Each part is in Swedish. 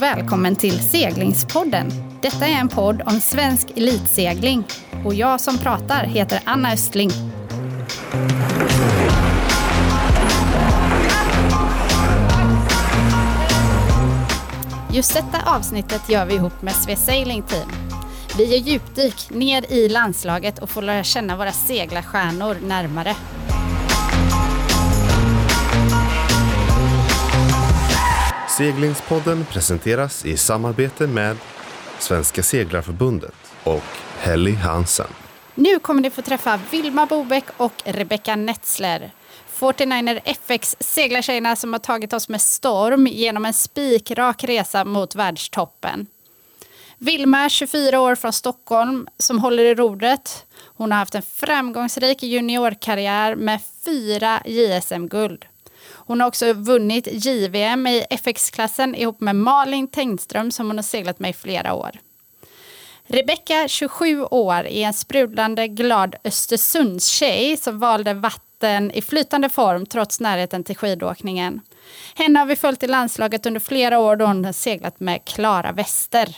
och välkommen till Seglingspodden. Detta är en podd om svensk elitsegling och jag som pratar heter Anna Östling. Just detta avsnittet gör vi ihop med Sve Sailing Team. Vi gör djupdyk ner i landslaget och får lära känna våra seglarstjärnor närmare. Seglingspodden presenteras i samarbete med Svenska Seglarförbundet och Helly Hansen. Nu kommer ni få träffa Vilma Bobeck och Rebecca Netzler. 49er FX seglartjejerna som har tagit oss med storm genom en spikrak resa mot världstoppen. Vilma, 24 år från Stockholm, som håller i rodret. Hon har haft en framgångsrik juniorkarriär med fyra JSM-guld. Hon har också vunnit JVM i FX-klassen ihop med Malin Tengström som hon har seglat med i flera år. Rebecka, 27 år, är en sprudlande glad Östersundstjej som valde vatten i flytande form trots närheten till skidåkningen. Henne har vi följt i landslaget under flera år då hon har seglat med Klara Wester.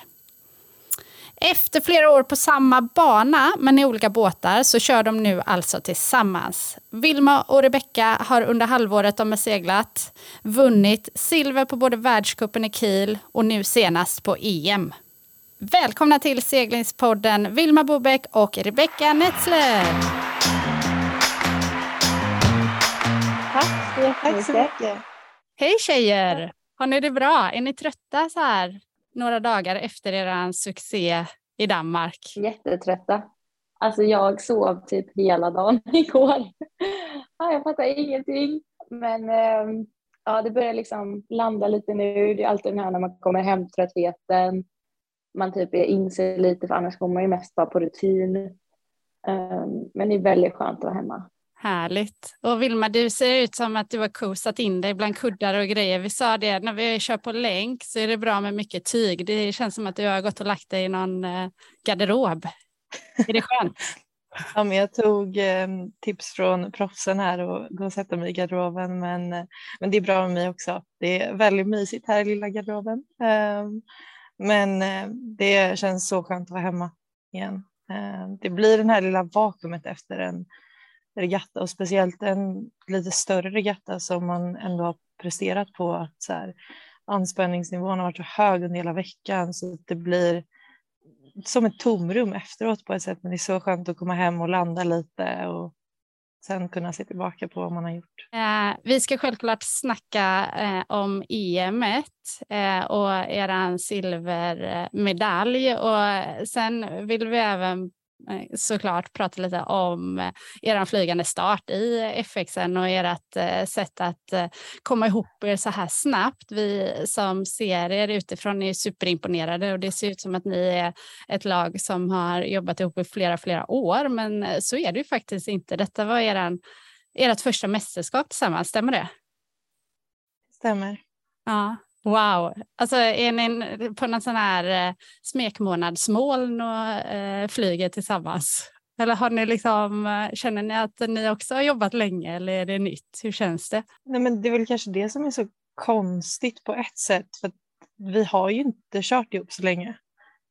Efter flera år på samma bana, men i olika båtar, så kör de nu alltså tillsammans. Vilma och Rebecka har under halvåret de har seglat vunnit silver på både världscupen i Kiel och nu senast på EM. Välkomna till seglingspodden Vilma Bobeck och Rebecka Netzler. Tack så jättemycket. Hej tjejer! Har ni det bra? Är ni trötta så här några dagar efter er succé i Danmark? Jättetrötta. Alltså jag sov typ hela dagen igår. jag fattar ingenting. Men ehm, ja, det börjar liksom landa lite nu. Det är alltid den här när man kommer hem, tröttheten. Man typ inser lite, för annars går man ju mest bara på rutin. Ehm, men det är väldigt skönt att vara hemma. Härligt. Och Vilma, du ser ut som att du har kosat in dig bland kuddar och grejer. Vi sa det, när vi kör på länk så är det bra med mycket tyg. Det känns som att du har gått och lagt dig i någon eh, garderob. Är det skönt? ja, men jag tog eh, tips från proffsen här och gå och sätta mig i garderoben. Men, eh, men det är bra med mig också. Det är väldigt mysigt här i lilla garderoben. Eh, men eh, det känns så skönt att vara hemma igen. Eh, det blir den här lilla vakuumet efter en regatta och speciellt en lite större regatta som man ändå har presterat på att så här, anspänningsnivån har varit så hög under hela veckan så det blir som ett tomrum efteråt på ett sätt men det är så skönt att komma hem och landa lite och sen kunna se tillbaka på vad man har gjort. Eh, vi ska självklart snacka eh, om EM eh, och er silvermedalj och sen vill vi även såklart prata lite om eh, er flygande start i FXen och ert eh, sätt att komma ihop er så här snabbt. Vi som ser er utifrån är superimponerade och det ser ut som att ni är ett lag som har jobbat ihop i flera, flera år. Men så är det ju faktiskt inte. Detta var eran, ert första mästerskap tillsammans, stämmer det? Stämmer. Ja, Wow! Alltså är ni på någon sån här eh, smekmånadsmoln och eh, flyger tillsammans? Eller har ni liksom, eh, känner ni att ni också har jobbat länge eller är det nytt? Hur känns det? Nej, men det är väl kanske det som är så konstigt på ett sätt. För vi har ju inte kört ihop så länge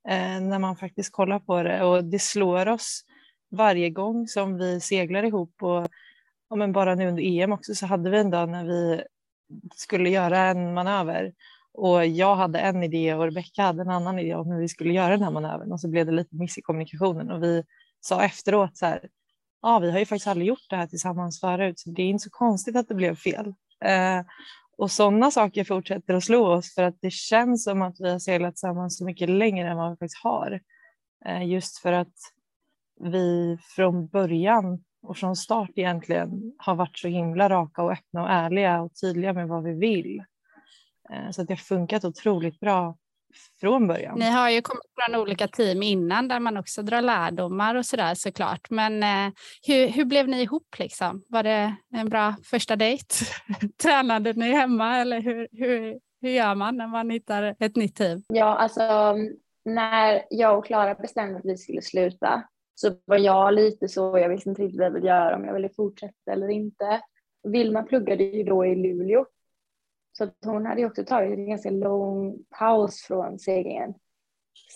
eh, när man faktiskt kollar på det och det slår oss varje gång som vi seglar ihop. Och, ja, men bara nu under EM också så hade vi en dag när vi skulle göra en manöver och jag hade en idé och Rebecka hade en annan idé om hur vi skulle göra den här manövern och så blev det lite miss i kommunikationen och vi sa efteråt så här, ja vi har ju faktiskt aldrig gjort det här tillsammans förut så det är inte så konstigt att det blev fel. Eh, och sådana saker fortsätter att slå oss för att det känns som att vi har seglat tillsammans så mycket längre än vad vi faktiskt har. Eh, just för att vi från början och från start egentligen har varit så himla raka och öppna och ärliga och tydliga med vad vi vill. Eh, så att det har funkat otroligt bra från början. Ni har ju kommit från olika team innan där man också drar lärdomar och sådär såklart. Men eh, hur, hur blev ni ihop liksom? Var det en bra första dejt? Tränade ni hemma eller hur, hur, hur gör man när man hittar ett nytt team? Ja, alltså när jag och Klara bestämde att vi skulle sluta så var jag lite så, jag visste inte riktigt vad jag ville göra, om jag ville fortsätta eller inte. Vilma pluggade ju då i Luleå Så att hon hade ju också tagit en ganska lång paus från seglingen.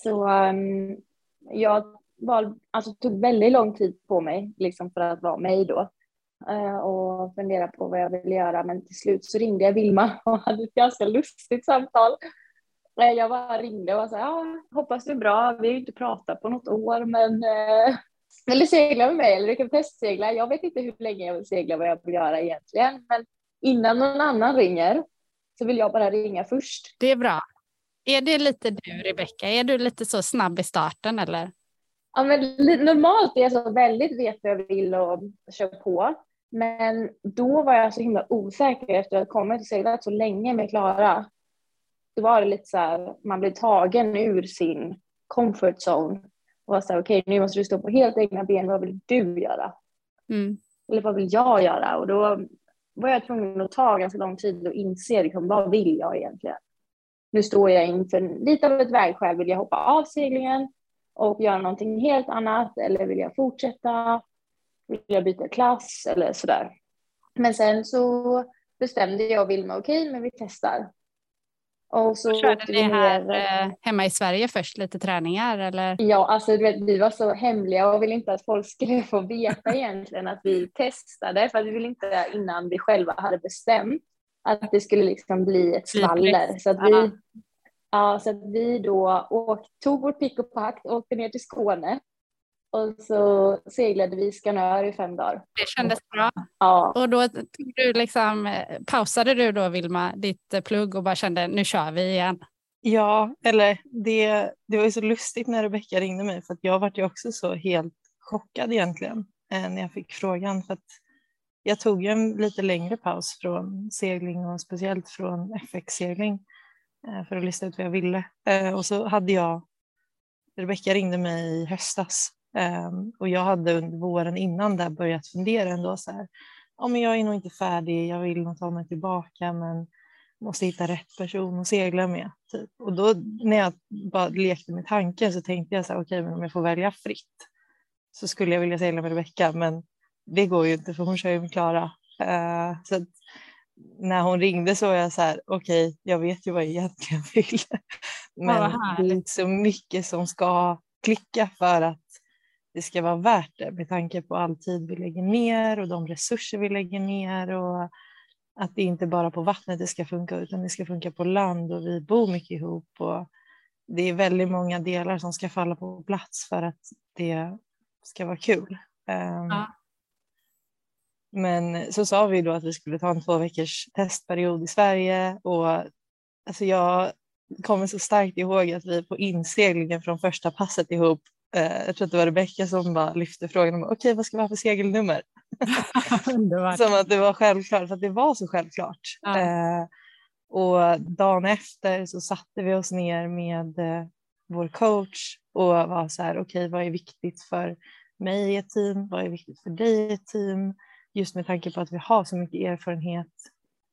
Så um, jag var, alltså, tog väldigt lång tid på mig liksom för att vara mig då uh, och fundera på vad jag ville göra. Men till slut så ringde jag Vilma och hade ett ganska lustigt samtal. Jag bara ringde och sa, ja, hoppas det är bra. Vi har ju inte pratat på något år, men uh, vill du segla med mig eller du kan testsegla. Jag vet inte hur länge jag vill segla, vad jag vill göra egentligen, men innan någon annan ringer så vill jag bara ringa först. Det är bra. Är det lite du, Rebecka? Är du lite så snabb i starten eller? Ja, men normalt är jag så väldigt vet vad jag vill och kör på. Men då var jag så himla osäker efter att ha kommit och seglat så länge med Klara. Då var det lite så här, man blir tagen ur sin comfort zone och var så här, okej, okay, nu måste du stå på helt egna ben. Vad vill du göra? Mm. Eller vad vill jag göra? Och då var jag tvungen att ta ganska lång tid och inse liksom, vad vill jag egentligen? Nu står jag inför lite av ett vägskäl. Vill jag hoppa av seglingen och göra någonting helt annat eller vill jag fortsätta? Vill jag byta klass eller sådär? Men sen så bestämde jag och Vilma, okej, okay, men vi testar. Och så körde ni här ner... Eh, hemma i Sverige först, lite träningar eller? Ja, alltså du vet, vi var så hemliga och ville inte att folk skulle få veta egentligen att vi testade, för vi ville inte innan vi själva hade bestämt att det skulle liksom bli ett skvaller. Så att vi, ja, så att vi då åkt, tog vårt pick och pack och åkte ner till Skåne och så seglade vi Skanör i fem dagar. Det kändes bra. Ja. Och då tog du liksom, eh, pausade du då Vilma ditt eh, plugg och bara kände nu kör vi igen? Ja, eller det, det var ju så lustigt när Rebecka ringde mig för att jag var ju också så helt chockad egentligen eh, när jag fick frågan. För att jag tog en lite längre paus från segling och speciellt från FX-segling för att lista ut vad jag ville. Och så hade jag, Rebecka ringde mig i höstas och jag hade under våren innan där börjat fundera ändå så här, ja men jag är nog inte färdig, jag vill nog ta mig tillbaka men måste hitta rätt person att segla med. Typ. Och då när jag bara lekte med tanken så tänkte jag så här, okej okay, men om jag får välja fritt så skulle jag vilja segla med Rebecka men det går ju inte för hon kör ju med Klara. Uh, så när hon ringde så var jag så här, okej okay, jag vet ju vad jag egentligen vill. men ja, det är inte så mycket som ska klicka för att det ska vara värt det med tanke på all tid vi lägger ner och de resurser vi lägger ner och att det inte bara på vattnet det ska funka utan det ska funka på land och vi bor mycket ihop och det är väldigt många delar som ska falla på plats för att det ska vara kul. Ehm, ja. Men så sa vi då att vi skulle ta en två veckors testperiod i Sverige och alltså jag kommer så starkt ihåg att vi på inseglingen från första passet ihop jag tror att det var Rebecka som bara lyfte frågan om okej okay, vad ska vi ha för segelnummer? som att det var självklart, för att det var så självklart. Ja. Eh, och dagen efter så satte vi oss ner med eh, vår coach och var så här okej okay, vad är viktigt för mig i ett team? Vad är viktigt för dig i ett team? Just med tanke på att vi har så mycket erfarenhet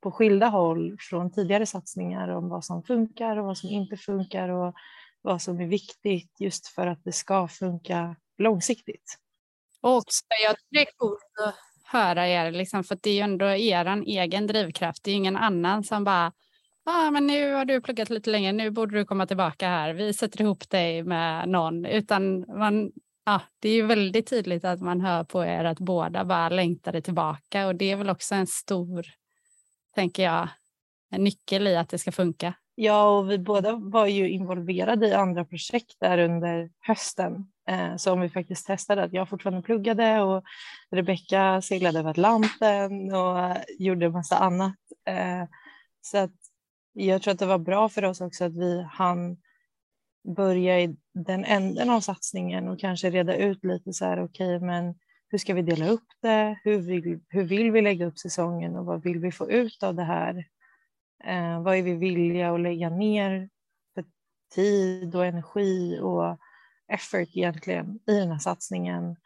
på skilda håll från tidigare satsningar om vad som funkar och vad som inte funkar och vad som är viktigt just för att det ska funka långsiktigt. Och så jag tycker det är coolt att höra er, liksom, för det är ju ändå er egen drivkraft. Det är ingen annan som bara ah, men nu har du pluggat lite längre, nu borde du komma tillbaka här. Vi sätter ihop dig med någon. Utan man, ja, det är ju väldigt tydligt att man hör på er att båda bara längtade tillbaka och det är väl också en stor, tänker jag, en nyckel i att det ska funka. Ja, och vi båda var ju involverade i andra projekt där under hösten. Eh, vi faktiskt testade att jag fortfarande pluggade och Rebecka seglade över Atlanten och gjorde massa annat. Eh, så att jag tror att det var bra för oss också att vi hann börja i den änden av satsningen och kanske reda ut lite så här, okej, okay, men hur ska vi dela upp det? Hur vill, hur vill vi lägga upp säsongen och vad vill vi få ut av det här? Eh, vad är vi villiga att lägga ner för tid och energi och effort egentligen i den här satsningen?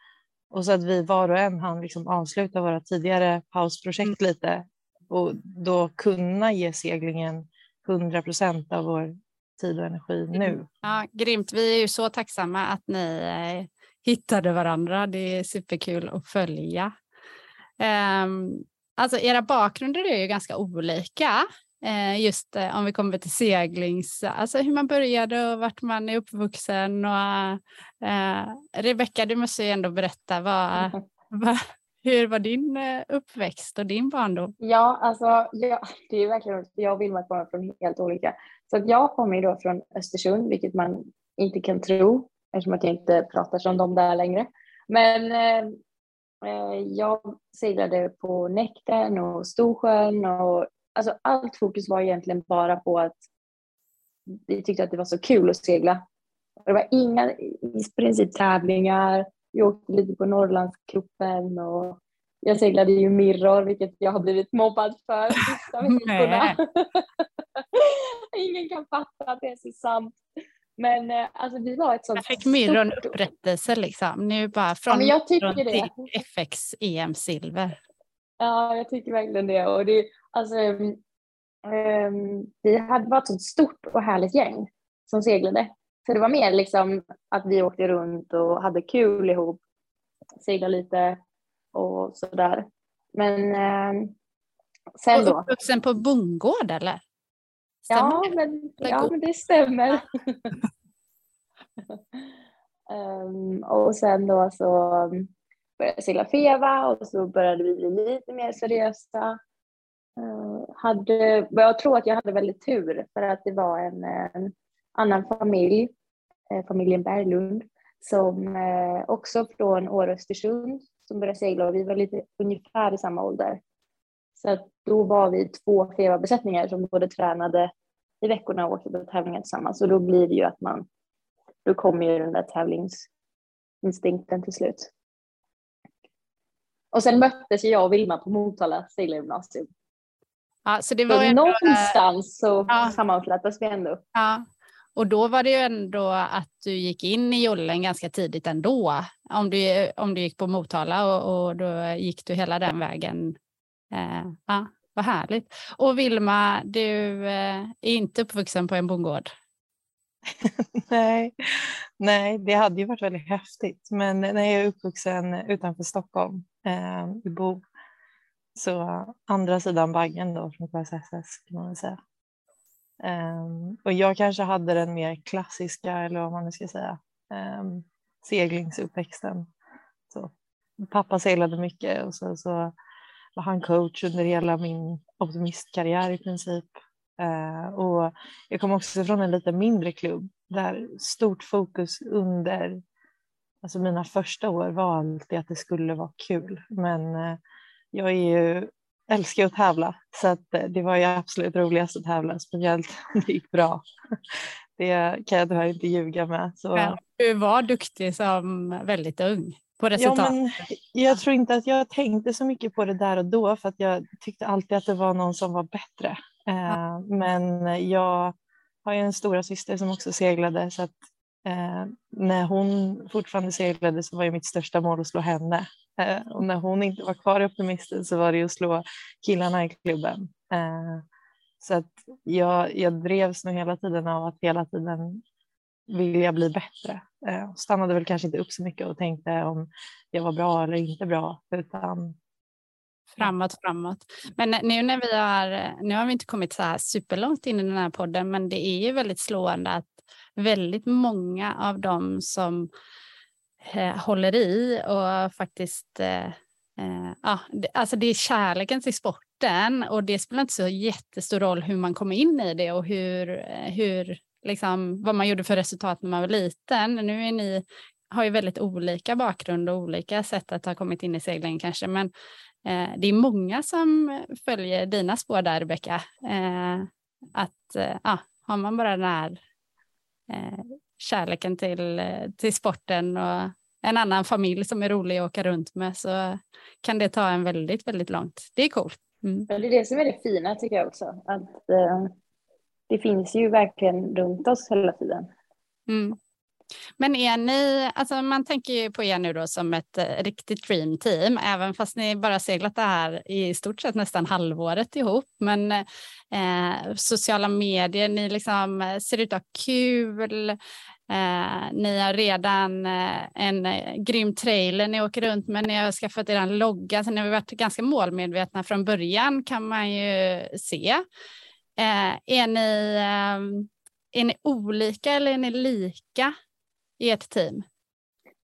Och så att vi var och en hann liksom avsluta våra tidigare pausprojekt mm. lite och då kunna ge seglingen 100 procent av vår tid och energi nu. Mm. Ja, grymt. Vi är ju så tacksamma att ni eh, hittade varandra. Det är superkul att följa. Um, alltså era bakgrunder är ju ganska olika. Eh, just eh, om vi kommer till seglings, alltså hur man började och vart man är uppvuxen. Och, eh, Rebecka, du måste ju ändå berätta, vad, vad, hur var din eh, uppväxt och din barndom? Ja, alltså ja, det är verkligen Jag och Vilma kommer från helt olika. Så att jag kommer då från Östersund, vilket man inte kan tro eftersom att jag inte pratar som dem där längre. Men eh, jag seglade på Näkten och Storsjön och alltså allt fokus var egentligen bara på att vi tyckte att det var så kul att segla. Det var inga i princip tävlingar. Vi åkte lite på Norrlandskuppen och jag seglade ju mirror, vilket jag har blivit mobbad för sista veckorna. Ingen kan fatta att det är så sant. Men eh, alltså vi var ett sånt Jag fick Myron stort... upprättelse liksom. Nu bara från ja, det. FX EM silver. Ja, jag tycker verkligen det. Och det alltså, um, vi hade varit ett stort och härligt gäng som seglade. Så det var mer liksom att vi åkte runt och hade kul ihop, seglade lite och sådär. Men um, sen då. Uppvuxen på bondgård eller? Ja men, ja, men det stämmer. um, och sen då så började jag segla Feva och så började vi bli lite mer seriösa. Eh, hade, jag tror att jag hade väldigt tur för att det var en, en annan familj, eh, familjen Berglund, som eh, också från Åre Östersund som började segla och vi var lite ungefär i samma ålder. Så att då var vi två FEVA-besättningar som både tränade i veckorna och åkte på tävlingar tillsammans. Och då blir det ju att man, då kommer ju den där tävlingsinstinkten till slut. Och sen möttes jag och Vilma på Motala seglargymnasium. Ja, så det var så ändå... någonstans så ja. sammanflätas vi ändå. Ja. Och då var det ju ändå att du gick in i jollen ganska tidigt ändå. Om du, om du gick på Motala och, och då gick du hela den vägen. Eh, ja, vad härligt. Och Vilma, du eh, är inte uppvuxen på en bondgård? nej, nej, det hade ju varit väldigt häftigt. Men när jag är uppvuxen utanför Stockholm, eh, i Bo, så andra sidan baggen då från KSSS kan man väl säga. Um, och jag kanske hade den mer klassiska, eller vad man nu ska säga, um, seglingsuppväxten. Så, pappa seglade mycket och så, så var han coach under hela min optimistkarriär i princip. Uh, och jag kom också från en lite mindre klubb där stort fokus under alltså mina första år var alltid att det skulle vara kul. Men uh, jag är ju älskar att tävla så att eh, det var ju absolut roligast att tävla, speciellt om det gick bra. Det kan jag tyvärr inte ljuga med. Så. Men du var duktig som väldigt ung på resultat. Ja, men jag tror inte att jag tänkte så mycket på det där och då för att jag tyckte alltid att det var någon som var bättre. Eh, men jag har ju en stora syster som också seglade så att eh, när hon fortfarande seglade så var ju mitt största mål att slå henne. Eh, och när hon inte var kvar i Optimisten så var det att slå killarna i klubben. Eh, så att jag, jag drevs nog hela tiden av att hela tiden vilja bli bättre. Eh, stannade väl kanske inte upp så mycket och tänkte om jag var bra eller inte bra utan Framåt, framåt. Men nu när vi har, nu har vi inte kommit så här superlångt in i den här podden, men det är ju väldigt slående att väldigt många av dem som eh, håller i och faktiskt eh, eh, ja, det, alltså det är kärleken till sporten och det spelar inte så jättestor roll hur man kommer in i det och hur, eh, hur liksom, vad man gjorde för resultat när man var liten. Nu är ni, har ju väldigt olika bakgrund och olika sätt att ha kommit in i seglingen kanske, men eh, det är många som följer dina spår där, Rebecka. Eh, att eh, ja, har man bara den här kärleken till, till sporten och en annan familj som är rolig att åka runt med så kan det ta en väldigt, väldigt långt. Det är coolt. Mm. Det är det som är det fina tycker jag också. Att eh, det finns ju verkligen runt oss hela tiden. Mm. Men är ni, alltså man tänker ju på er nu då som ett eh, riktigt dream team, även fast ni bara seglat det här i stort sett nästan halvåret ihop. Men eh, sociala medier, ni liksom eh, ser ut att ha kul. Eh, ni har redan eh, en eh, grym trailer ni åker runt med. Ni har skaffat er en logga, så ni har varit ganska målmedvetna från början kan man ju se. Eh, är, ni, eh, är ni olika eller är ni lika i ett team?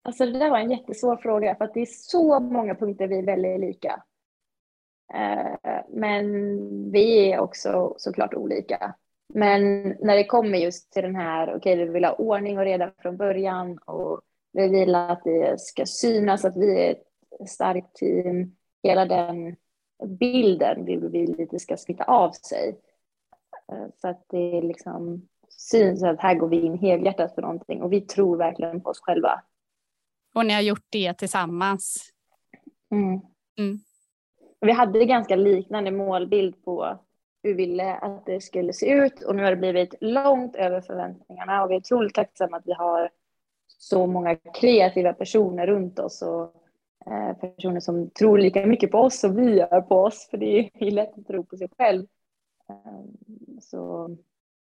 Alltså det där var en jättesvår fråga för att det är så många punkter vi är väldigt lika. Eh, men vi är också såklart olika. Men när det kommer just till den här, okej okay, vi vill ha ordning och reda från början och vi vill att det ska synas att vi är ett starkt team. Hela den bilden vill vi lite ska smitta av sig. Eh, så att det är liksom syns att här går vi in helhjärtat för någonting och vi tror verkligen på oss själva. Och ni har gjort det tillsammans? Mm. Mm. Vi hade ganska liknande målbild på hur vi ville att det skulle se ut och nu har det blivit långt över förväntningarna och vi är otroligt tacksamma att vi har så många kreativa personer runt oss och eh, personer som tror lika mycket på oss som vi gör på oss för det är lätt att tro på sig själv. Eh, så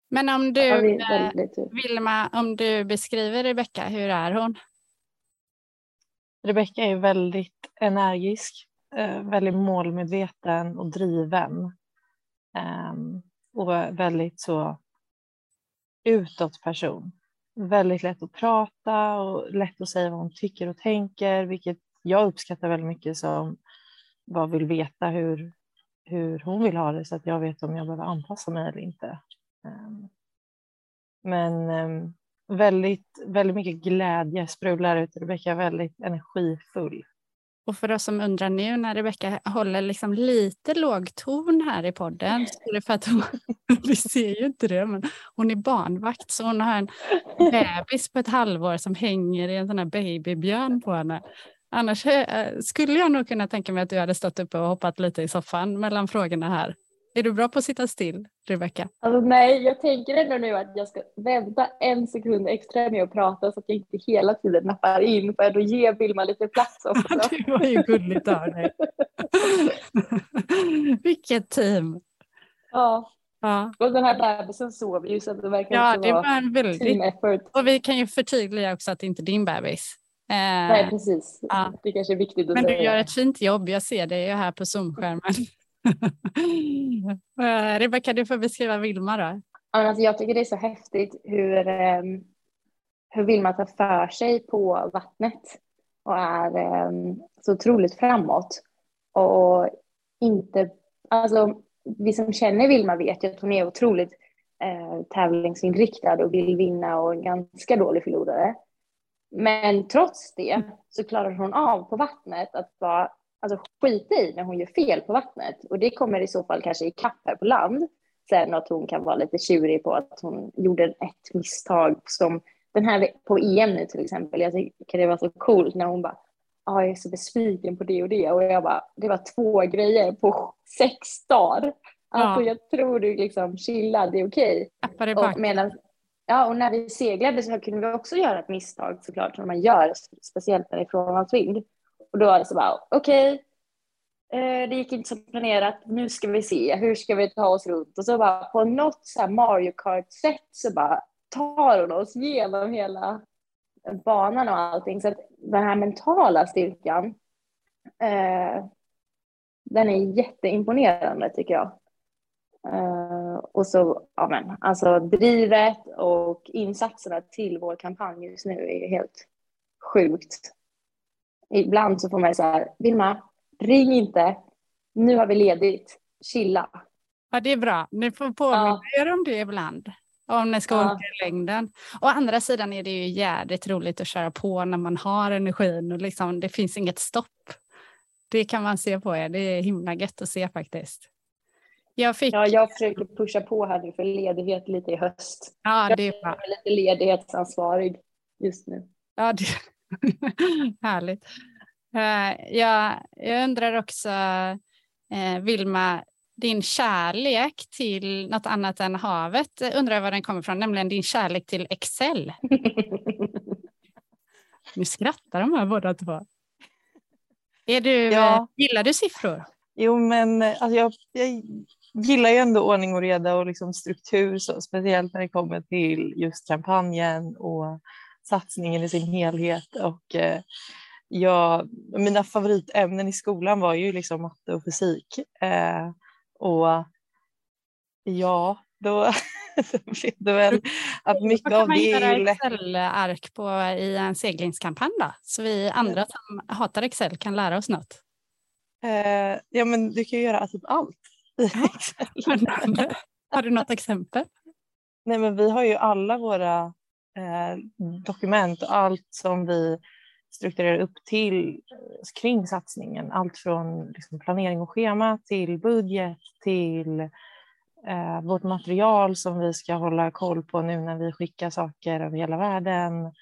men om du, ja, Vilma, om du beskriver Rebecka, hur är hon? Rebecka är väldigt energisk, eh, väldigt målmedveten och driven. Ehm, och väldigt så utåt person. Väldigt lätt att prata och lätt att säga vad hon tycker och tänker, vilket jag uppskattar väldigt mycket som bara vill veta hur, hur hon vill ha det så att jag vet om jag behöver anpassa mig eller inte. Ehm, men ehm, väldigt, väldigt mycket glädje sprudlar ut. Rebecka är väldigt energifull. Och för oss som undrar nu när Rebecka håller liksom lite låg ton här i podden, så är det för att hon, vi ser ju inte det, men hon är barnvakt så hon har en bebis på ett halvår som hänger i en sån här babybjörn på henne. Annars eh, skulle jag nog kunna tänka mig att du hade stått uppe och hoppat lite i soffan mellan frågorna här. Är du bra på att sitta still, Rebecka? Alltså, nej, jag tänker ändå nu att jag ska vänta en sekund extra med att prata så att jag inte hela tiden nappar in. Jag då ge Vilma lite plats också? det var ju gulligt av dig. Vilket team! Ja. ja. Och den här bebisen sov ju så det verkar ja, det var en väldigt... team effort. Och vi kan ju förtydliga också att det inte är din bebis. Eh, nej, precis. Ja. Det kanske är viktigt att Men säga. du gör ett fint jobb. Jag ser dig här på Zoom-skärmen. Rebecka, du får beskriva Vilma då. Alltså, jag tycker det är så häftigt hur, ehm, hur Vilma tar för sig på vattnet och är ehm, så otroligt framåt. Och inte, alltså vi som känner Vilma vet ju att hon är otroligt eh, tävlingsinriktad och vill vinna och en ganska dålig förlorare. Men trots det så klarar hon av på vattnet att vara alltså, skita i när hon gör fel på vattnet. Och det kommer i så fall kanske i kapp här på land. Sen att hon kan vara lite tjurig på att hon gjorde ett misstag som den här på EM nu till exempel. Jag tycker det var så coolt när hon bara ah, jag är så besviken på det och det. Och jag bara, det var två grejer på sex dagar. Alltså ja. jag tror du liksom chilla, det är okej. Okay. Och ja, och när vi seglade så kunde vi också göra ett misstag såklart som man gör, speciellt när det är frånlandsvind. Och då var det så bara, okej, okay, eh, det gick inte som planerat, nu ska vi se, hur ska vi ta oss runt? Och så bara på något så Mario Kart-sätt så bara tar hon oss genom hela banan och allting. Så att den här mentala styrkan, eh, den är jätteimponerande tycker jag. Uh, och så, ja men, alltså drivet och insatserna till vår kampanj just nu är helt sjukt ibland så får man så här, Vilma, ring inte, nu har vi ledigt, chilla. Ja, det är bra. Ni får påminna ja. er om det ibland. Om ni ska ja. åka i längden. Å andra sidan är det ju jädrigt roligt att köra på när man har energin och liksom, det finns inget stopp. Det kan man se på er. Det är himla gött att se faktiskt. Jag, fick... ja, jag försöker pusha på här nu för ledighet lite i höst. Ja, det är bra. Jag är lite ledighetsansvarig just nu. Ja, det, Härligt. Uh, jag, jag undrar också, uh, Vilma, din kärlek till något annat än havet, undrar jag var den kommer ifrån, nämligen din kärlek till Excel. nu skrattar de här båda två. Är du, ja. Gillar du siffror? Jo, men alltså jag, jag gillar ju ändå ordning och reda och liksom struktur, så, speciellt när det kommer till just kampanjen och satsningen i sin helhet och eh, jag, mina favoritämnen i skolan var ju liksom matte och fysik. Eh, och Ja, då, då blev det väl att mycket av det är ju lätt. Kan Excel-ark på i en seglingskampanj då? Så vi andra som hatar Excel kan lära oss något. Eh, ja, men du kan ju göra typ allt i Excel. Har du något exempel? Nej, men vi har ju alla våra dokument och allt som vi strukturerar upp till eh, kring satsningen. Allt från liksom, planering och schema till budget till eh, vårt material som vi ska hålla koll på nu när vi skickar saker över hela världen.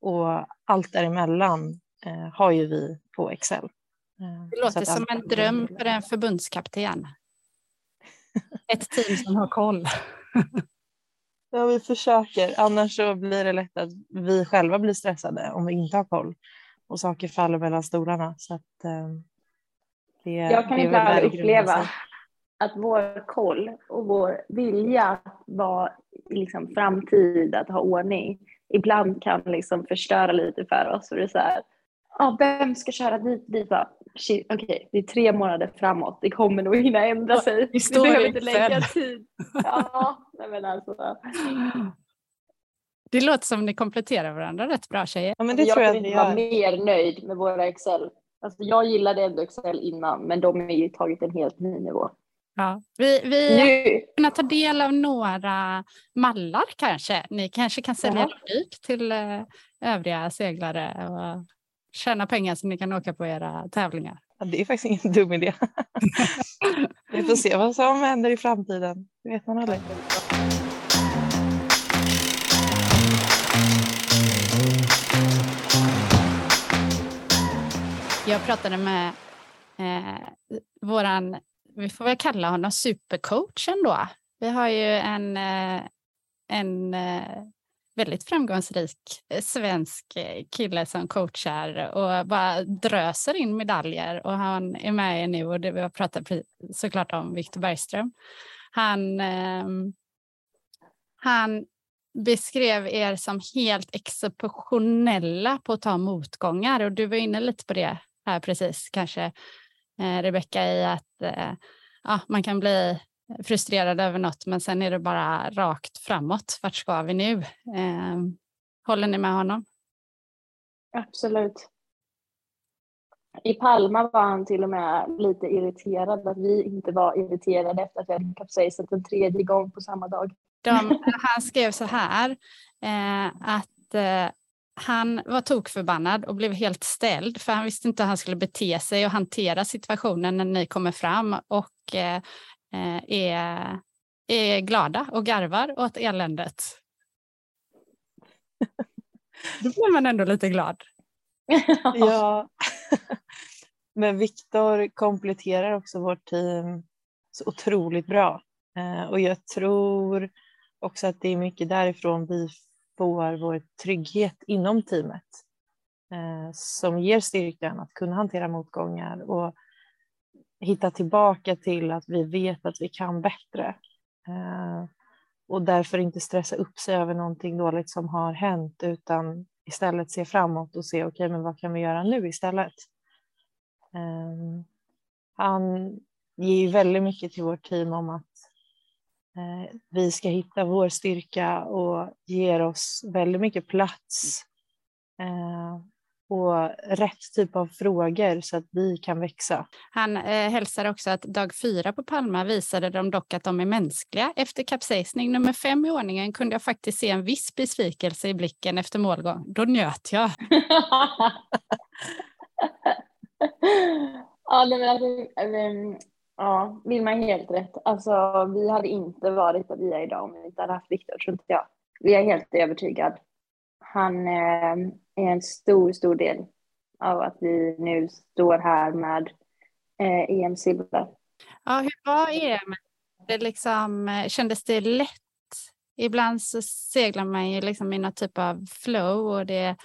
Och allt däremellan eh, har ju vi på Excel. Eh, det låter som en dröm för en förbundskapten. Ett team som har koll. Ja, vi försöker. Annars så blir det lätt att vi själva blir stressade om vi inte har koll och saker faller mellan stolarna. Så att, eh, det, Jag kan ibland uppleva att vår koll och vår vilja att vara liksom framtid, att ha ordning, ibland kan liksom förstöra lite för oss. Och det är så här, ah, vem ska köra dit? dit Okej, okay, det är tre månader framåt. Det kommer nog hinna ändra sig. Vi, vi behöver inte lägga tid. Ja, men alltså. Det låter som ni kompletterar varandra rätt bra tjejer. Ja, men det jag tror jag inte vara mer nöjd med våra Excel. Alltså, jag gillade ändå Excel innan, men de har ju tagit en helt ny nivå. Ja, vi vi nu. kunna ta del av några mallar kanske. Ni kanske kan sälja ja. dyrt till eh, övriga seglare och tjäna pengar så ni kan åka på era tävlingar. Ja, det är faktiskt ingen dum idé. vi får se vad som händer i framtiden. Det vet man aldrig. Jag pratade med eh, våran, vi får väl kalla honom supercoachen då. Vi har ju en, eh, en eh, väldigt framgångsrik eh, svensk eh, kille som coachar och bara dröser in medaljer och han är med nu och det vi har pratat såklart om Viktor Bergström. Han, eh, han beskrev er som helt exceptionella på att ta motgångar och du var inne lite på det här precis kanske eh, Rebecka i att eh, ja, man kan bli frustrerad över något men sen är det bara rakt framåt. Vart ska vi nu? Eh, håller ni med honom? Absolut. I Palma var han till och med lite irriterad att vi inte var irriterade efter att vi hade kapsejsat en tredje gång på samma dag. De, han skrev så här eh, att eh, han var tokförbannad och blev helt ställd för han visste inte hur han skulle bete sig och hantera situationen när ni kommer fram och eh, är, är glada och garvar åt eländet. Då blir man ändå lite glad. ja, men Viktor kompletterar också vårt team så otroligt bra. Eh, och jag tror också att det är mycket därifrån vi får vår trygghet inom teamet eh, som ger styrkan att kunna hantera motgångar och hitta tillbaka till att vi vet att vi kan bättre. Eh, och därför inte stressa upp sig över någonting dåligt som har hänt utan istället se framåt och se okej, okay, men vad kan vi göra nu istället? Eh, han ger ju väldigt mycket till vårt team om att eh, vi ska hitta vår styrka och ger oss väldigt mycket plats och rätt typ av frågor så att vi kan växa. Han eh, hälsar också att dag fyra på Palma visade de dock att de är mänskliga. Efter kapsejsning nummer fem i ordningen kunde jag faktiskt se en viss besvikelse i blicken efter målgång. Då njöt jag. ja, men alltså, ja, Vilma är helt rätt. Alltså, vi hade inte varit där vi är idag om vi inte hade haft Viktor, tror inte jag. Vi är helt övertygad. Han eh, är en stor, stor del av att vi nu står här med eh, EM-silver. Ja, hur var EM? Det liksom, eh, kändes det lätt? Ibland så seglar man ju liksom i någon typ av flow och det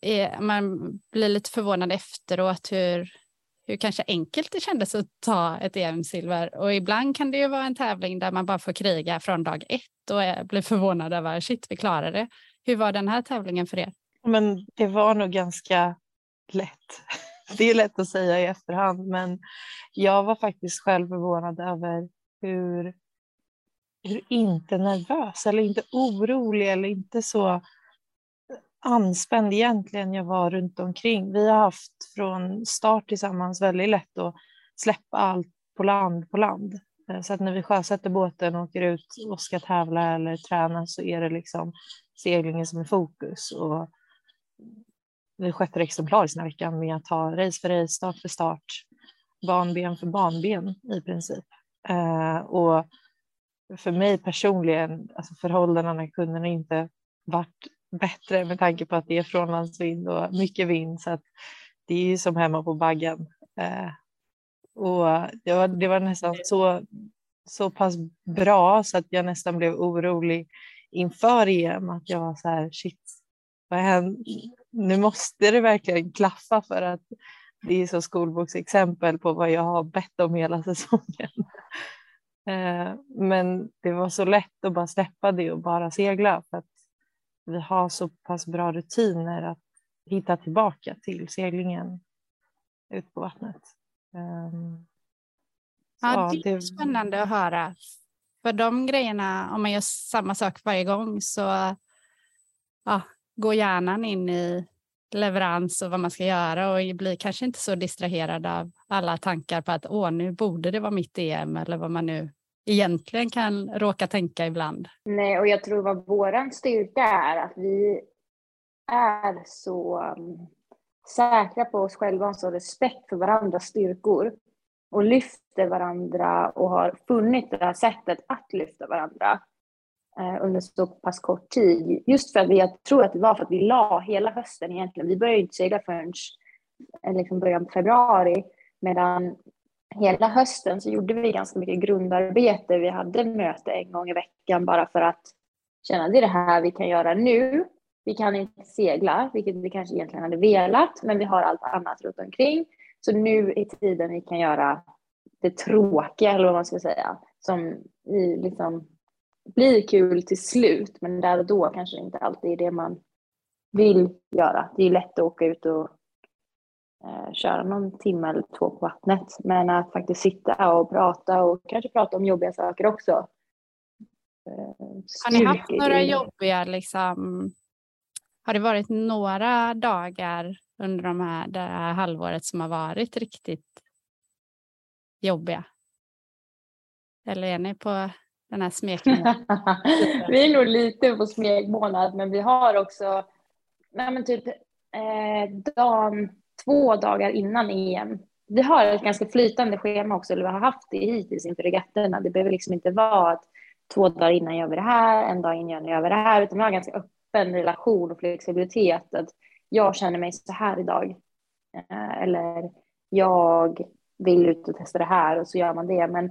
är, man blir lite förvånad efteråt hur, hur kanske enkelt det kändes att ta ett EM-silver. Och ibland kan det ju vara en tävling där man bara får kriga från dag ett och blir förvånad över shit, vi klarade det. Hur var den här tävlingen för er? Men det var nog ganska lätt. Det är lätt att säga i efterhand, men jag var faktiskt själv förvånad över hur hur inte nervös eller inte orolig eller inte så anspänd egentligen jag var runt omkring. Vi har haft från start tillsammans väldigt lätt att släppa allt på land på land. Eh, så att när vi sjösätter båten och åker ut och ska tävla eller träna så är det liksom seglingen som är fokus. Och vi sköter exemplariskt den här veckan med att ta race för race, start för start, banben för banben i princip. Eh, och för mig personligen, alltså förhållandena kunde inte varit bättre med tanke på att det är frånlandsvind och mycket vind så att det är ju som hemma på baggen. Eh, och det var, det var nästan så, så pass bra så att jag nästan blev orolig inför EM att jag var så här shit, vad händer? nu måste det verkligen klaffa för att det är så skolboksexempel på vad jag har bett om hela säsongen. Eh, men det var så lätt att bara släppa det och bara segla för att vi har så pass bra rutiner att hitta tillbaka till seglingen ut på vattnet. Um, ja, det är det... spännande att höra. För de grejerna, om man gör samma sak varje gång så ja, går hjärnan in i leverans och vad man ska göra och blir kanske inte så distraherad av alla tankar på att åh, nu borde det vara mitt EM eller vad man nu egentligen kan råka tänka ibland. Nej, och jag tror vad vår styrka är att vi är så um, säkra på oss själva och så respekt för varandras styrkor och lyfter varandra och har funnit det här sättet att lyfta varandra eh, under så pass kort tid. Just för att vi, jag tror att det var för att vi la hela hösten egentligen. Vi började inte segla förrän eh, liksom början på februari medan hela hösten så gjorde vi ganska mycket grundarbete. Vi hade möte en gång i veckan bara för att känna att det är det här vi kan göra nu. Vi kan inte segla, vilket vi kanske egentligen hade velat, men vi har allt annat runt omkring. Så nu är tiden vi kan göra det tråkiga, eller vad man ska säga, som liksom blir kul till slut, men där och då kanske inte alltid är det man vill göra. Det är lätt att åka ut och eh, köra någon timme eller två på vattnet. Men att faktiskt sitta och prata och kanske prata om jobbiga saker också. Har ni haft några jobbiga, liksom, har det varit några dagar under de här, det här halvåret som har varit riktigt jobbiga? Eller är ni på den här smekmånaden? vi är nog lite på smekmånad, men vi har också, nej men typ eh, dagen två dagar innan EM. Vi har ett ganska flytande schema också, eller vi har haft det hittills inför regattorna. Det behöver liksom inte vara att två dagar innan gör vi det här, en dag innan gör vi det här, utan vi har en ganska öppen relation och flexibilitet. Att jag känner mig så här idag. Eh, eller jag vill ut och testa det här och så gör man det. Men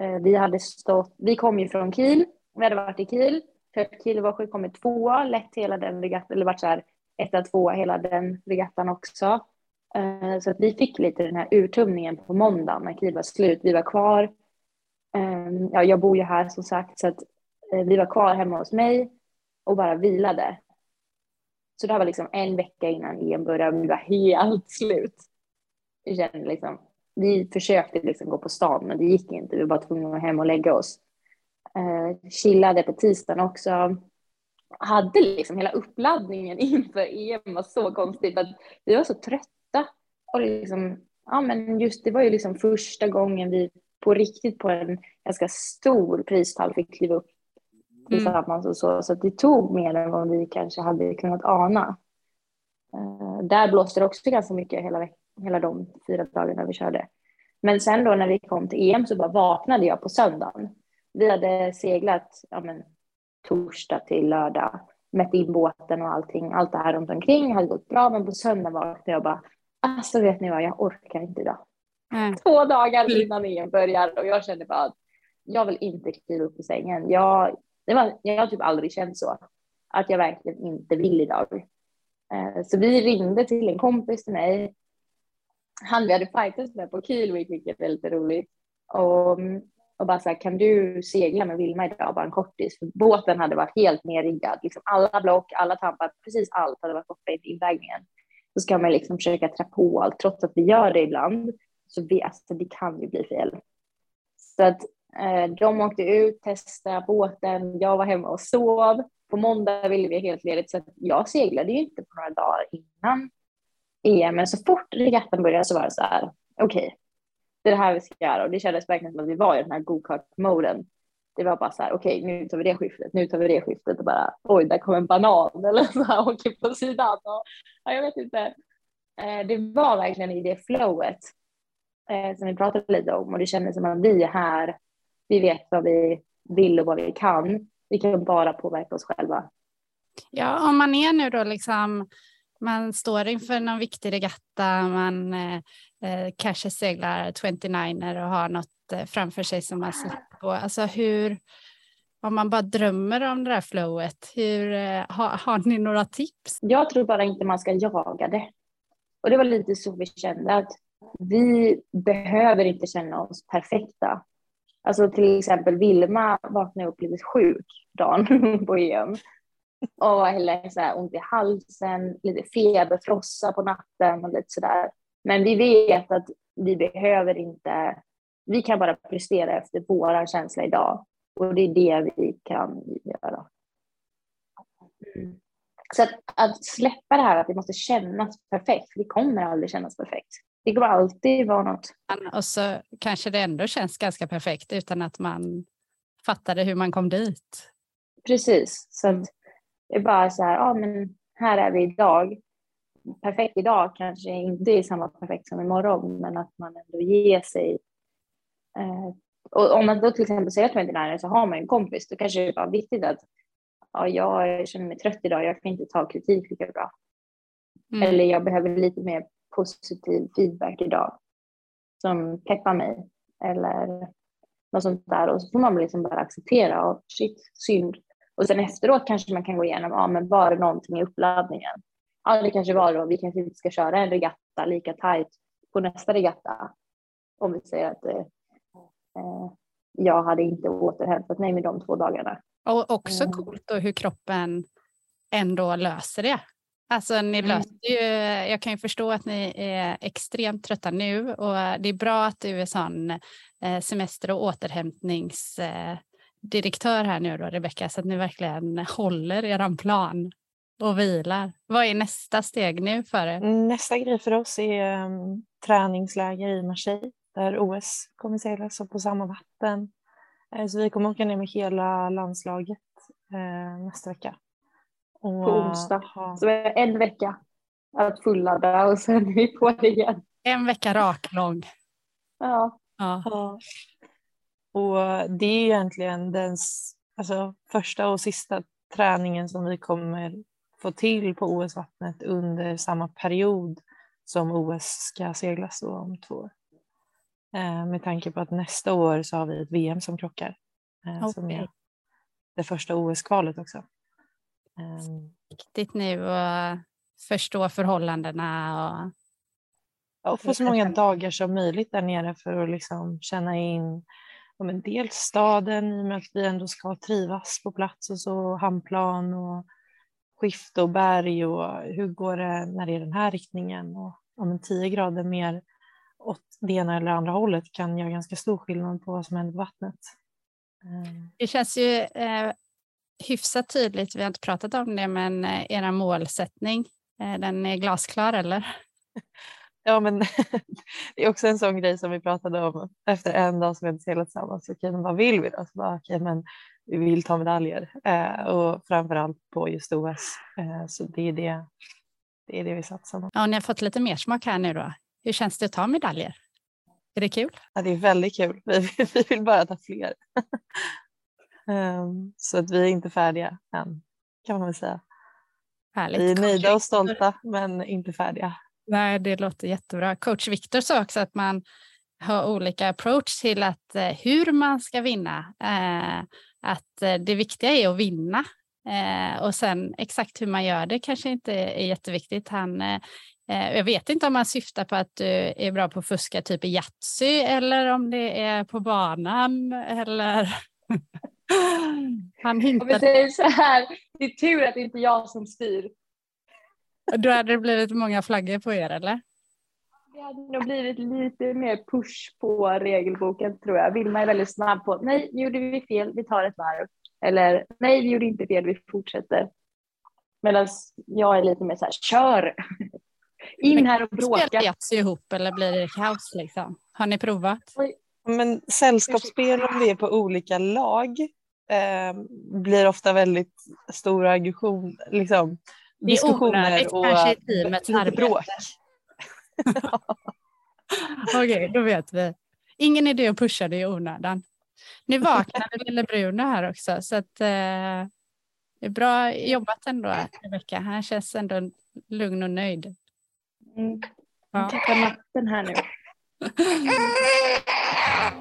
eh, vi hade stått, vi kom ju från Kiel, vi hade varit i Kiel, kört Kiel var kommit tvåa, lett hela den regattan, eller varit så här etta, tvåa hela den regattan också. Eh, så att vi fick lite den här urtumningen på måndagen när Kiel var slut. Vi var kvar. Ehm, ja, jag bor ju här som sagt, så att vi var kvar hemma hos mig och bara vilade. Så det här var liksom en vecka innan EM började, vi var helt slut. Vi kände liksom, vi försökte liksom gå på stan, men det gick inte. Vi var bara tvungna att gå hem och lägga oss. Eh, chillade på tisdagen också hade liksom hela uppladdningen inför EM var så konstigt att vi var så trötta. Och liksom, ja men just det var ju liksom första gången vi på riktigt på en ganska stor pristall fick kliva upp tillsammans mm. och så. Så det tog mer än vad vi kanske hade kunnat ana. Uh, där blåste det också ganska mycket hela, hela de fyra dagarna vi körde. Men sen då när vi kom till EM så bara vaknade jag på söndagen. Vi hade seglat ja, men, torsdag till lördag. Mätt in båten och allting. Allt det här runt omkring hade gått bra, men på söndag vaknade jag bara, alltså vet ni vad, jag orkar inte idag. Mm. Två dagar innan EM börjar och jag kände bara att jag vill inte kliva upp i sängen. Jag, det var, jag har typ aldrig känt så. Att jag verkligen inte vill idag. Eh, så vi ringde till en kompis till mig. Han vi hade fightats med på Kielvik, vilket är lite roligt. Och och bara så här, kan du segla med Vilma idag, bara en kortis? För båten hade varit helt nerriggad, liksom alla block, alla tampar, precis allt hade varit borta i invägningen. Så ska man liksom försöka trä på allt, trots att vi gör det ibland, så vi, alltså, det kan ju bli fel. Så att Eh, de åkte ut, testade båten, jag var hemma och sov. På måndag ville vi helt ledigt så jag seglade ju inte på några dagar innan EM. Men så fort regattan började så var det så här, okej, okay, det är det här vi ska göra. Och det kändes verkligen som att vi var i den här go-kart-moden. Det var bara så här, okej, okay, nu tar vi det skiftet, nu tar vi det skiftet och bara, oj, där kom en banan eller så här, åker på sidan. Och, ja, jag vet inte. Eh, det var verkligen i det flowet eh, som vi pratade lite om och det kändes som att vi är här, vi vet vad vi vill och vad vi kan. Vi kan bara påverka oss själva. Ja, om man är nu då liksom, man står inför någon viktig regatta, man eh, eh kanske seglar 29er och har något eh, framför sig som man släpper på. Alltså hur, om man bara drömmer om det där flowet, hur, eh, har, har ni några tips? Jag tror bara inte man ska jaga det. Och det var lite så vi kände att vi behöver inte känna oss perfekta. Alltså till exempel Vilma vaknade upp lite sjuk dagen på EM och var heller så här ont i halsen, lite feber, frossa på natten och lite sådär. Men vi vet att vi behöver inte, vi kan bara prestera efter våra känsla idag och det är det vi kan göra. Mm. Så att, att släppa det här att det måste kännas perfekt, för det kommer aldrig kännas perfekt. Det kommer alltid vara något. Och så kanske det ändå känns ganska perfekt utan att man fattade hur man kom dit. Precis, så att det är bara så här, ja men här är vi idag. Perfekt idag kanske inte är samma perfekt som imorgon, men att man ändå ger sig. Eh, och om man då till exempel säger 29 så har man en kompis, då kanske det är bara viktigt att ja, jag känner mig trött idag, jag kan inte ta kritik lika bra. Mm. Eller jag behöver lite mer positiv feedback idag som peppar mig eller något sånt där och så får man liksom bara acceptera och shit, synd. Och sen efteråt kanske man kan gå igenom, ja men var det någonting i uppladdningen? Ja det kanske var då, vi kanske inte ska köra en regatta lika tajt på nästa regatta. Om vi säger att eh, eh jag hade inte återhämtat mig med de två dagarna. Och också mm. coolt då hur kroppen ändå löser det. Alltså ni mm. löste ju, jag kan ju förstå att ni är extremt trötta nu och det är bra att du är sån eh, semester och återhämtningsdirektör här nu då Rebecka så att ni verkligen håller er plan och vilar. Vad är nästa steg nu för er? Nästa grej för oss är um, träningsläger i Marseille där OS kommer seglas på samma vatten. Eh, så vi kommer åka ner med hela landslaget eh, nästa vecka. Och, på onsdag. Så en vecka att fulladda och sen är vi på det igen. En vecka raklång. Ja. ja. ja. Och det är egentligen den alltså, första och sista träningen som vi kommer få till på OS-vattnet under samma period som OS ska seglas om två år. Eh, med tanke på att nästa år så har vi ett VM som krockar. Eh, okay. Som är det första OS-kvalet också. Eh, Viktigt nu att förstå förhållandena. Och... Ja, och få så många dagar som möjligt där nere för att liksom känna in ja, men dels staden i och med att vi ändå ska trivas på plats och så hamnplan och skift och berg och hur går det när det är den här riktningen och om en 10 grader mer åt det ena eller andra hållet kan göra ganska stor skillnad på vad som händer på vattnet. Mm. Det känns ju eh, hyfsat tydligt, vi har inte pratat om det, men eh, era målsättning, eh, den är glasklar eller? Ja, men det är också en sån grej som vi pratade om efter en dag som vi inte seglat tillsammans. Okej, men vad vill vi då? Så bara, okej, men vi vill ta medaljer eh, och framför allt på just OS. Eh, så det är det, det är det vi satsar på. Ja, ni har fått lite mer smak här nu då. Hur känns det att ta medaljer? Är det kul? Ja, det är väldigt kul. Vi, vi vill bara ta fler. Um, så att vi är inte färdiga än, kan man väl säga. Härligt. Vi är nöjda och stolta, men inte färdiga. Nej, det låter jättebra. Coach Viktor sa också att man har olika approach till att, eh, hur man ska vinna. Eh, att eh, det viktiga är att vinna. Och sen exakt hur man gör det kanske inte är jätteviktigt. Han jag vet inte om man syftar på att du är bra på att fuska typ i Yatzy eller om det är på banan eller Han hintade. Om vi säger så här, det är tur att det inte är jag som styr. Då hade det blivit många flaggor på er eller? Det hade nog blivit lite mer push på regelboken tror jag. Vilma är väldigt snabb på, nej nu gjorde vi fel, vi tar ett varv. Eller nej vi gjorde inte fel, vi fortsätter. Medan jag är lite mer så här, kör! In här och bråka. Spelar ihop eller blir det kaos liksom? Har ni provat? Men sällskapsspel om vi är på olika lag eh, blir ofta väldigt stora aggression, liksom, diskussioner och lite bråk. Okej, okay, då vet vi. Ingen idé att pusha det i onödan. Nu vaknade lille Bruno här också, så att, eh, det är bra jobbat ändå, Rebecka. Han känns ändå lugn och nöjd. Mm. Ja. Tappa natten här nu.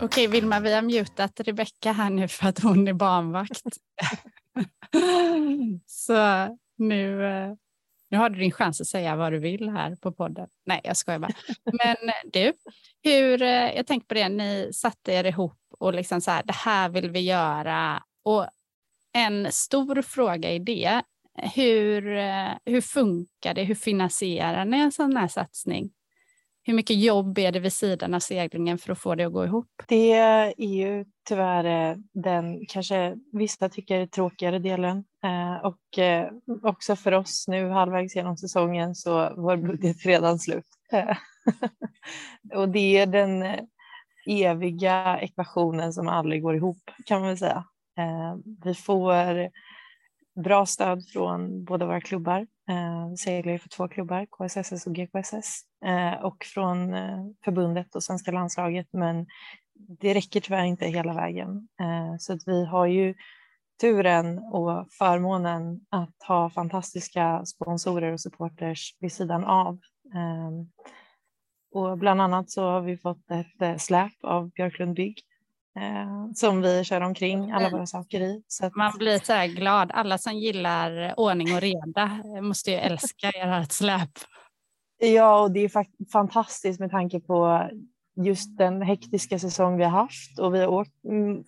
Okej, Vilma, vi har mutat Rebecka här nu för att hon är barnvakt. Så nu, eh, nu har du din chans att säga vad du vill här på podden. Nej, jag skojar bara. Men du, hur, eh, jag tänkte på det, ni satte er ihop och liksom så här, det här vill vi göra. Och en stor fråga i det, hur, eh, hur funkar det? Hur finansierar ni en sån här satsning? Hur mycket jobb är det vid sidan av seglingen för att få det att gå ihop? Det är ju tyvärr eh, den kanske vissa tycker tråkigare delen eh, och eh, också för oss nu halvvägs genom säsongen så var budget redan slut. och det är den eviga ekvationen som aldrig går ihop kan man väl säga. Vi får bra stöd från båda våra klubbar. Eh, vi seglar ju för två klubbar, KSSS och GKSS, eh, och från eh, förbundet och svenska landslaget, men det räcker tyvärr inte hela vägen. Eh, så att vi har ju turen och förmånen att ha fantastiska sponsorer och supporters vid sidan av. Eh, och bland annat så har vi fått ett eh, släp av Björklund Bygg eh, som vi kör omkring alla våra saker i. Att... Man blir så här glad. Alla som gillar ordning och reda måste ju älska ert släp. Ja, och det är fantastiskt med tanke på just den hektiska säsong vi har haft och vi har åkt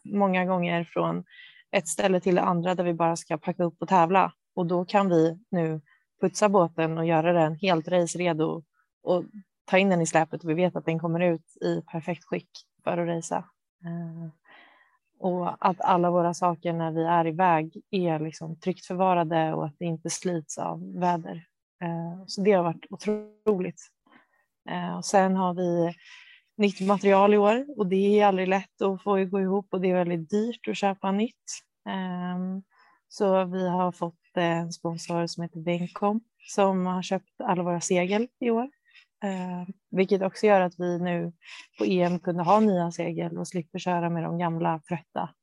många gånger från ett ställe till det andra där vi bara ska packa upp och tävla och då kan vi nu putsa båten och göra den helt race-redo och ta in den i släpet och vi vet att den kommer ut i perfekt skick för att racea. Eh, och att alla våra saker när vi är iväg är liksom tryggt förvarade och att det inte slits av väder. Eh, så det har varit otroligt. Eh, och sen har vi nytt material i år och det är aldrig lätt att få gå ihop och det är väldigt dyrt att köpa nytt. Ehm, så vi har fått en sponsor som heter Vencom som har köpt alla våra segel i år Eh, vilket också gör att vi nu på EM kunde ha nya segel och slipper köra med de gamla trötta.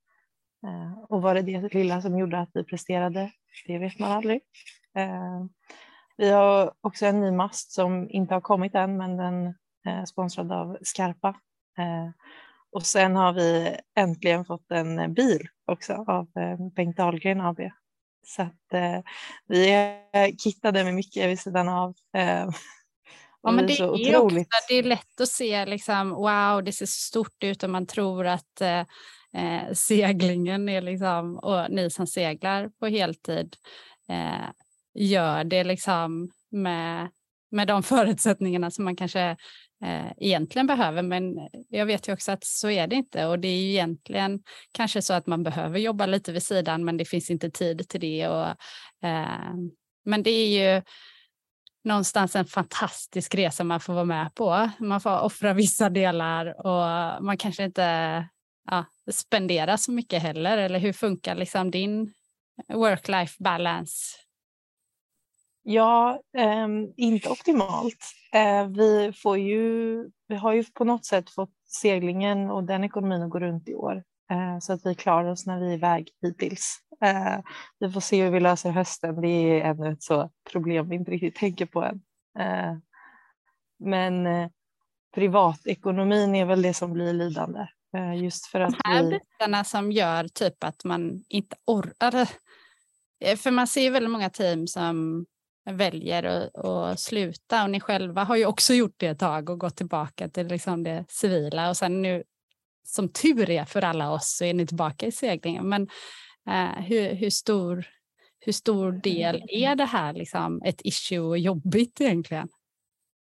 Eh, och var det det lilla som gjorde att vi presterade? Det vet man aldrig. Eh, vi har också en ny mast som inte har kommit än, men den är sponsrad av Skarpa. Eh, och sen har vi äntligen fått en bil också av eh, Bengt Dahlgren AB. Så att eh, vi är kittade med mycket vid sidan av. Eh, Ja, men det, är, är också, det är lätt att se liksom, wow, det ser stort ut och man tror att eh, eh, seglingen är liksom, och ni som seglar på heltid eh, gör det liksom med, med de förutsättningarna som man kanske eh, egentligen behöver. Men jag vet ju också att så är det inte och det är ju egentligen kanske så att man behöver jobba lite vid sidan men det finns inte tid till det. Och, eh, men det är ju någonstans en fantastisk resa man får vara med på. Man får offra vissa delar och man kanske inte ja, spenderar så mycket heller. Eller hur funkar liksom din work-life balance? Ja, eh, inte optimalt. Eh, vi, får ju, vi har ju på något sätt fått seglingen och den ekonomin att gå runt i år så att vi klarar oss när vi är iväg hittills. Eh, vi får se hur vi löser hösten. Det är ännu ett så problem vi inte riktigt tänker på än. Eh, men eh, privatekonomin är väl det som blir lidande. Eh, just för att De här vi... bitarna som gör typ att man inte orkar. Eh, för man ser väldigt många team som väljer att, sluta och ni själva har ju också gjort det ett tag och gått tillbaka till liksom det civila och sen nu som tur är för alla oss så är ni tillbaka i seglingen. Men Eh, hur, hur, stor, hur stor del är det här liksom ett issue och jobbigt egentligen?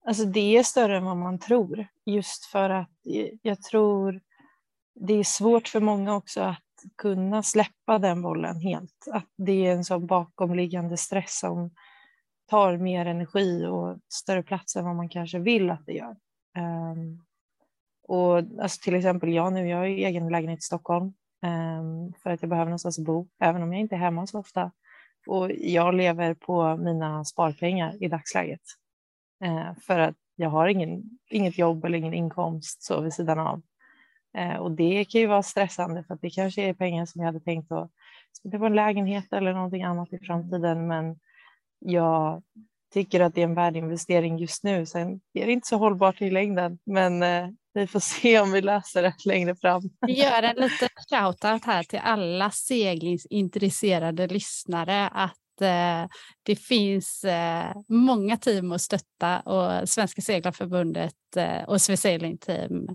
Alltså det är större än vad man tror, just för att eh, jag tror det är svårt för många också att kunna släppa den bollen helt. Att det är en sån bakomliggande stress som tar mer energi och större plats än vad man kanske vill att det gör. Um, och alltså till exempel jag nu, jag har ju egen lägenhet i Stockholm um, för att jag behöver någonstans att bo, även om jag inte är hemma så ofta. Och jag lever på mina sparpengar i dagsläget. Uh, för att jag har ingen, inget jobb eller ingen inkomst så vid sidan av. Uh, och det kan ju vara stressande för att det kanske är pengar som jag hade tänkt att spendera på en lägenhet eller någonting annat i framtiden. Men jag tycker att det är en värdeinvestering just nu. Sen är det inte så hållbart i längden, men eh, vi får se om vi löser det längre fram. Vi gör en liten shoutout här till alla seglingsintresserade lyssnare att eh, det finns eh, många team att stötta och Svenska Seglarförbundet eh, och Sailing Team.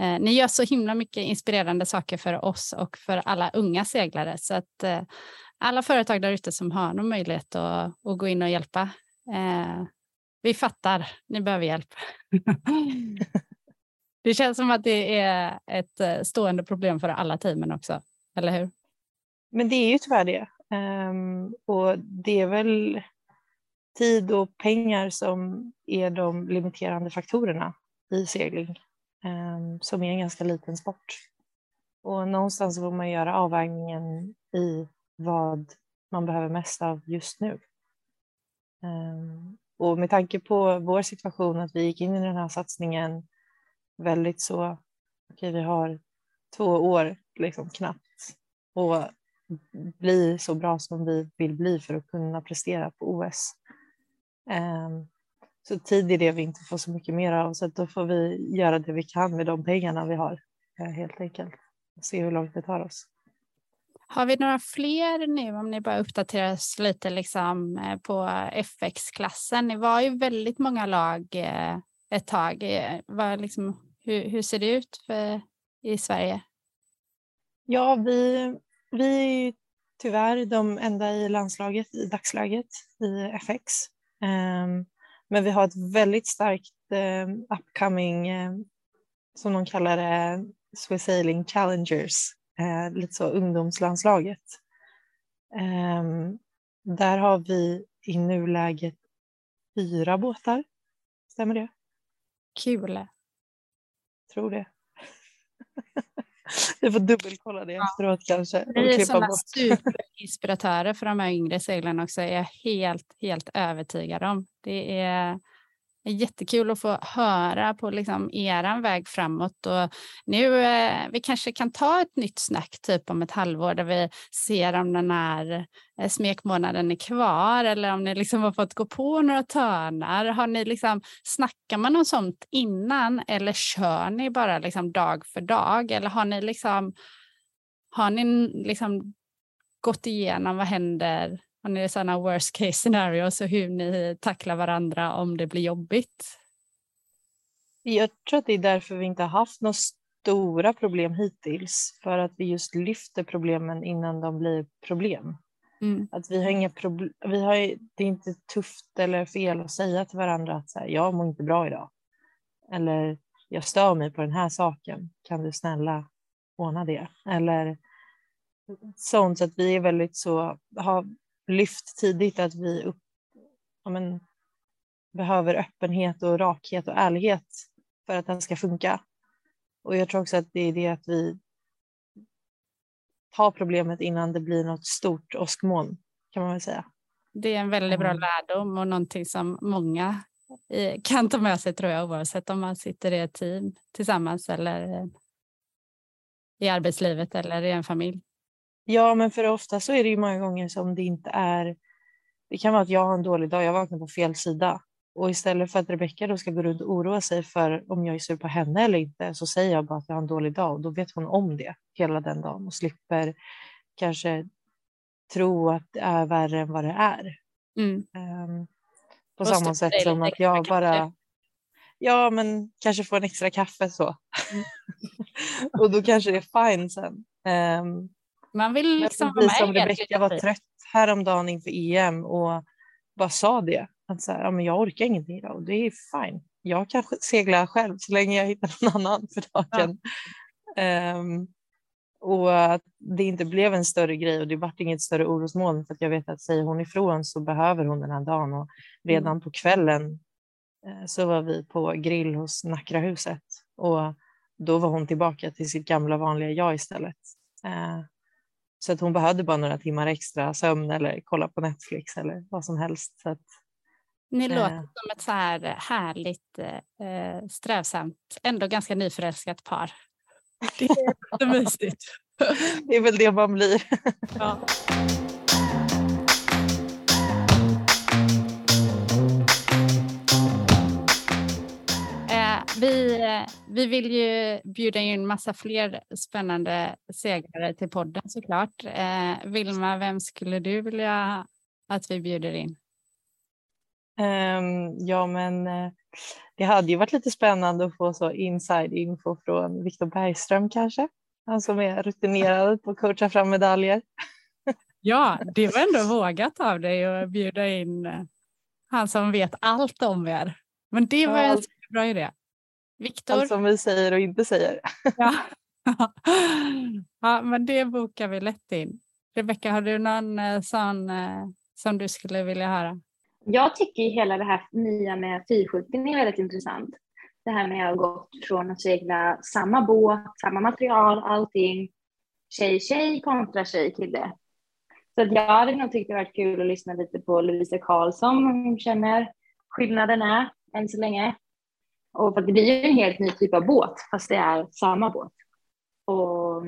Eh, ni gör så himla mycket inspirerande saker för oss och för alla unga seglare så att eh, alla företag där ute som har någon möjlighet att, att gå in och hjälpa. Eh, vi fattar, ni behöver hjälp. det känns som att det är ett eh, stående problem för alla teamen också, eller hur? Men det är ju tyvärr det. Um, och det är väl tid och pengar som är de limiterande faktorerna i segling, um, som är en ganska liten sport. Och någonstans får man göra avvägningen i vad man behöver mest av just nu. Um, och med tanke på vår situation att vi gick in i den här satsningen väldigt så, okej okay, vi har två år liksom knappt och bli så bra som vi vill bli för att kunna prestera på OS. Um, ehm, så tid är det vi inte får så mycket mer av så då får vi göra det vi kan med de pengarna vi har eh, helt enkelt och se hur långt det tar oss. Har vi några fler nu om ni bara uppdaterar oss lite liksom eh, på FX-klassen? Ni var ju väldigt många lag eh, ett tag. Eh, Var liksom, hur, hur ser det ut för, i Sverige? Ja, vi, vi är tyvärr de enda i landslaget i dagsläget i FX. Um, ehm, men vi har ett väldigt starkt um, upcoming, um, som de kallar det, Swiss Sailing Challengers eh, lite så ungdomslandslaget. Där har vi i nuläget fyra båtar. Stämmer det? Kul. Tror det. Vi får dubbelkolla det ja. efteråt kanske. Ni är sådana superinspiratörer för de här yngre seglarna också, är jag helt, helt övertygad om. Det är Jättekul att få höra på liksom er väg framåt. Och nu, eh, vi kanske kan ta ett nytt snack typ om ett halvår där vi ser om den här eh, smekmånaden är kvar eller om ni liksom har fått gå på några törnar. Har ni liksom, snackar man om sånt innan eller kör ni bara liksom dag för dag? Eller har ni, liksom, har ni liksom gått igenom vad händer har ni sådana worst case scenarios och hur ni tacklar varandra om det blir jobbigt? Jag tror att det är därför vi inte har haft några stora problem hittills. För att vi just lyfter problemen innan de blir problem. Mm. Att vi har inga problem. Vi har, det är inte tufft eller fel att säga till varandra att så här, jag mår inte bra idag. Eller jag stör mig på den här saken. Kan du snälla ordna det? Eller sånt så att vi är väldigt så, har lyft tidigt att vi upp, ja, men, behöver öppenhet och rakhet och ärlighet för att den ska funka. Och jag tror också att det är det att vi tar problemet innan det blir något stort åskmoln kan man väl säga. Det är en väldigt bra mm. lärdom och någonting som många kan ta med sig tror jag oavsett om man sitter i ett team tillsammans eller i arbetslivet eller i en familj. Ja, men för ofta så är det ju många gånger som det inte är. Det kan vara att jag har en dålig dag, jag vaknar på fel sida och istället för att Rebecka då ska gå runt och oroa sig för om jag är sur på henne eller inte så säger jag bara att jag har en dålig dag och då vet hon om det hela den dagen och slipper kanske tro att det är värre än vad det är. Mm. Um, på Måste samma sätt som att jag bara ja, men kanske få en extra kaffe så. Mm. och då kanske det är fine sen. Um, Man vill liksom vara med. Som Rebecka var trött häromdagen inför EM och bara sa det. Att så här, ja, men jag orkar ingenting idag och det är fine. Jag kan segla själv så länge jag hittar någon annan för dagen. Ja. Um, och att det inte blev en större grej och det vart inget större orosmoln för att jag vet att säger hon ifrån så behöver hon den här dagen och redan mm. på kvällen eh, så var vi på grill hos Nackrahuset och då var hon tillbaka till sitt gamla vanliga jag istället. Så att hon behövde bara några timmar extra sömn eller kolla på Netflix eller vad som helst. Så att, Ni låter eh, som ett så här härligt, eh, strävsamt, ändå ganska nyförälskat par. Det är mysigt. Det är väl det man blir. Ja. Vi, vi vill ju bjuda in massa fler spännande segrare till podden såklart. Eh, Vilma, vem skulle du vilja att vi bjuder in? Um, ja, men uh, det hade ju varit lite spännande att få så inside info från Viktor Bergström kanske. Han som är rutinerad på att coacha fram medaljer. Ja, det var ändå vågat av dig att bjuda in uh, han som vet allt om er. Men det var en bra idé. Viktor. Allt som vi säger och inte säger. Ja. ja, men det bokar vi lätt in. Rebecka, har du någon uh, sån som du skulle vilja höra? Jag tycker hela det här nya med fyrskjutning är väldigt intressant. Det här med att ha gått från att segla samma båt, samma material, allting, tjej-tjej kontra tjej-kille. Så jag hade nog tyckt det varit kul att lyssna lite på Lovisa Karlsson om hon känner skillnaden är än så länge. Och för det blir ju en helt ny typ av båt fast det är samma båt. Och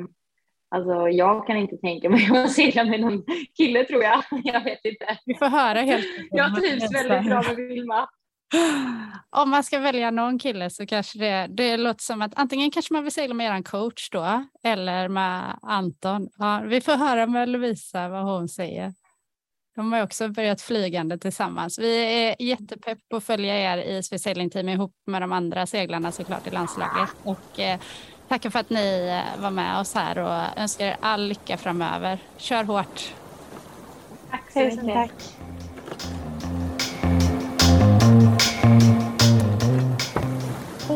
Alltså jag kan inte tänka mig att segla med någon kille tror jag. Jag vet inte. Vi får höra helt Jag trivs väldigt bra med Vilma. Om man ska välja någon kille så kanske det, det låter som att antingen kanske man vill segla med er coach då eller med Anton. Ja, vi får höra med Lovisa vad hon säger. De har också börjat flygande tillsammans. Vi är jättepepp på att följa er i Swiss Team ihop med de andra seglarna såklart i landslaget. Och, eh, Tackar för att ni eh, var med oss här och önskar er all lycka framöver. Kör hårt! Tack så mycket! Tack.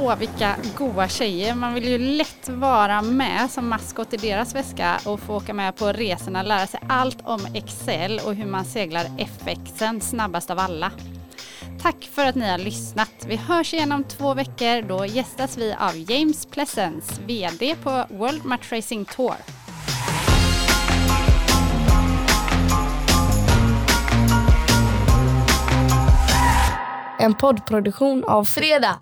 Åh, vilka goa tjejer. Man vill ju lätt vara med som maskot i deras väska och få åka med på resorna, lära sig allt om Excel och hur man seglar FXen snabbast av alla. Tack för att ni har lyssnat. Vi hörs igen om två veckor. Då gästas vi av James Pleasence, VD på World Match Racing Tour. En poddproduktion av Fredag.